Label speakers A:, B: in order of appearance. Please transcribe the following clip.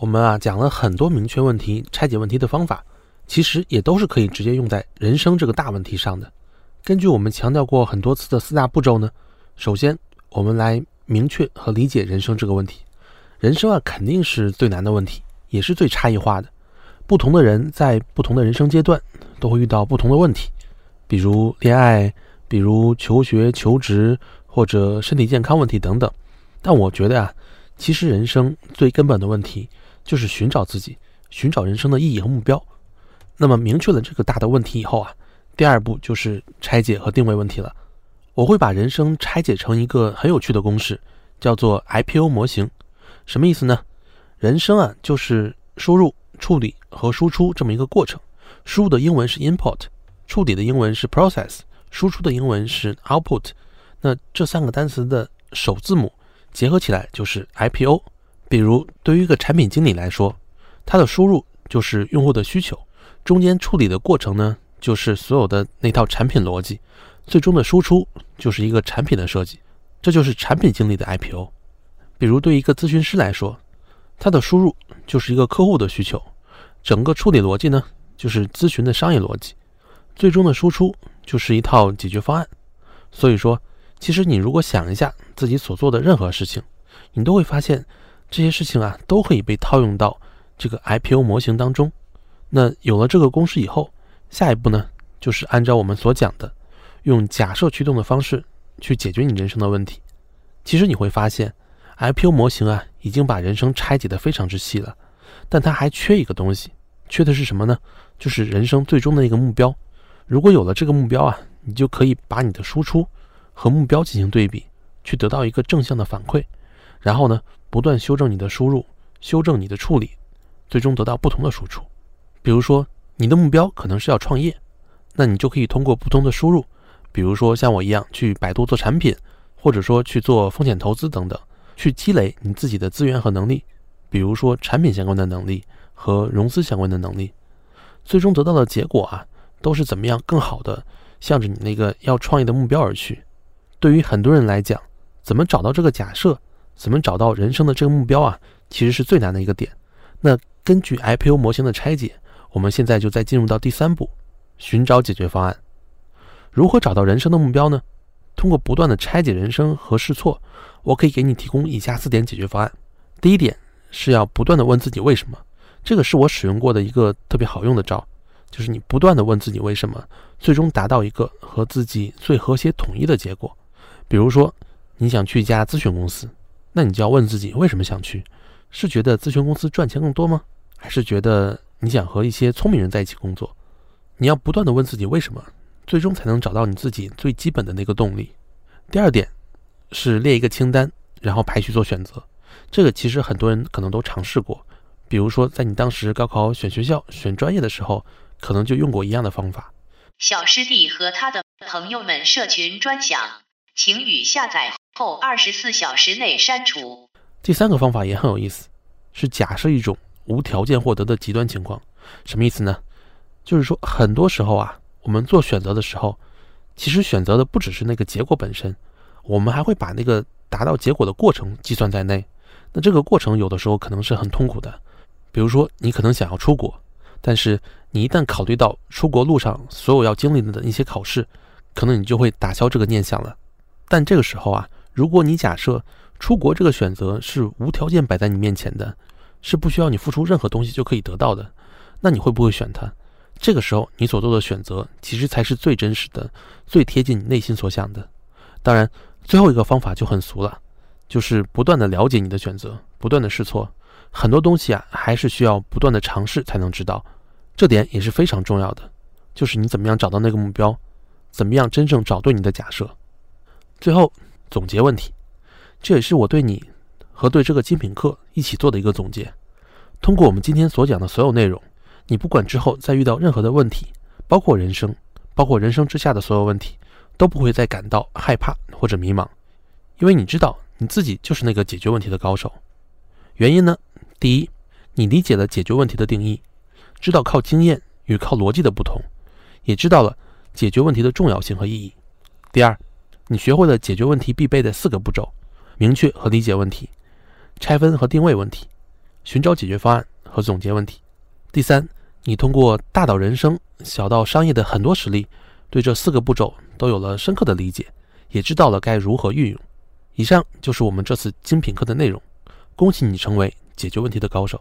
A: 我们啊讲了很多明确问题、拆解问题的方法，其实也都是可以直接用在人生这个大问题上的。根据我们强调过很多次的四大步骤呢，首先我们来明确和理解人生这个问题。人生啊肯定是最难的问题，也是最差异化的。不同的人在不同的人生阶段都会遇到不同的问题，比如恋爱，比如求学、求职或者身体健康问题等等。但我觉得啊。其实人生最根本的问题就是寻找自己，寻找人生的意义和目标。那么明确了这个大的问题以后啊，第二步就是拆解和定位问题了。我会把人生拆解成一个很有趣的公式，叫做 IPO 模型。什么意思呢？人生啊就是输入、处理和输出这么一个过程。输入的英文是 input，处理的英文是 process，输出的英文是 output。那这三个单词的首字母。结合起来就是 IPO。比如，对于一个产品经理来说，他的输入就是用户的需求，中间处理的过程呢，就是所有的那套产品逻辑，最终的输出就是一个产品的设计，这就是产品经理的 IPO。比如，对一个咨询师来说，他的输入就是一个客户的需求，整个处理逻辑呢，就是咨询的商业逻辑，最终的输出就是一套解决方案。所以说。其实你如果想一下自己所做的任何事情，你都会发现这些事情啊都可以被套用到这个 IPO 模型当中。那有了这个公式以后，下一步呢就是按照我们所讲的，用假设驱动的方式去解决你人生的问题。其实你会发现，IPO 模型啊已经把人生拆解的非常之细了，但它还缺一个东西，缺的是什么呢？就是人生最终的一个目标。如果有了这个目标啊，你就可以把你的输出。和目标进行对比，去得到一个正向的反馈，然后呢，不断修正你的输入，修正你的处理，最终得到不同的输出。比如说，你的目标可能是要创业，那你就可以通过不同的输入，比如说像我一样去百度做产品，或者说去做风险投资等等，去积累你自己的资源和能力，比如说产品相关的能力和融资相关的能力，最终得到的结果啊，都是怎么样更好的向着你那个要创业的目标而去。对于很多人来讲，怎么找到这个假设，怎么找到人生的这个目标啊，其实是最难的一个点。那根据 IPO 模型的拆解，我们现在就再进入到第三步，寻找解决方案。如何找到人生的目标呢？通过不断的拆解人生和试错，我可以给你提供以下四点解决方案。第一点是要不断的问自己为什么，这个是我使用过的一个特别好用的招。就是你不断的问自己为什么，最终达到一个和自己最和谐统一的结果。比如说，你想去一家咨询公司，那你就要问自己为什么想去？是觉得咨询公司赚钱更多吗？还是觉得你想和一些聪明人在一起工作？你要不断的问自己为什么，最终才能找到你自己最基本的那个动力。第二点是列一个清单，然后排序做选择。这个其实很多人可能都尝试过，比如说在你当时高考选学校、选专业的时候。可能就用过一样的方法。
B: 小师弟和他的朋友们社群专享，请与下载后二十四小时内删除。
A: 第三个方法也很有意思，是假设一种无条件获得的极端情况。什么意思呢？就是说，很多时候啊，我们做选择的时候，其实选择的不只是那个结果本身，我们还会把那个达到结果的过程计算在内。那这个过程有的时候可能是很痛苦的，比如说你可能想要出国。但是你一旦考虑到出国路上所有要经历的一些考试，可能你就会打消这个念想了。但这个时候啊，如果你假设出国这个选择是无条件摆在你面前的，是不需要你付出任何东西就可以得到的，那你会不会选它？这个时候你所做的选择其实才是最真实的、最贴近你内心所想的。当然，最后一个方法就很俗了，就是不断的了解你的选择，不断的试错。很多东西啊，还是需要不断的尝试才能知道，这点也是非常重要的。就是你怎么样找到那个目标，怎么样真正找对你的假设。最后总结问题，这也是我对你和对这个精品课一起做的一个总结。通过我们今天所讲的所有内容，你不管之后再遇到任何的问题，包括人生，包括人生之下的所有问题，都不会再感到害怕或者迷茫，因为你知道你自己就是那个解决问题的高手。原因呢？第一，你理解了解决问题的定义，知道靠经验与靠逻辑的不同，也知道了解决问题的重要性和意义。第二，你学会了解决问题必备的四个步骤：明确和理解问题，拆分和定位问题，寻找解决方案和总结问题。第三，你通过大到人生、小到商业的很多实例，对这四个步骤都有了深刻的理解，也知道了该如何运用。以上就是我们这次精品课的内容。恭喜你成为解决问题的高手。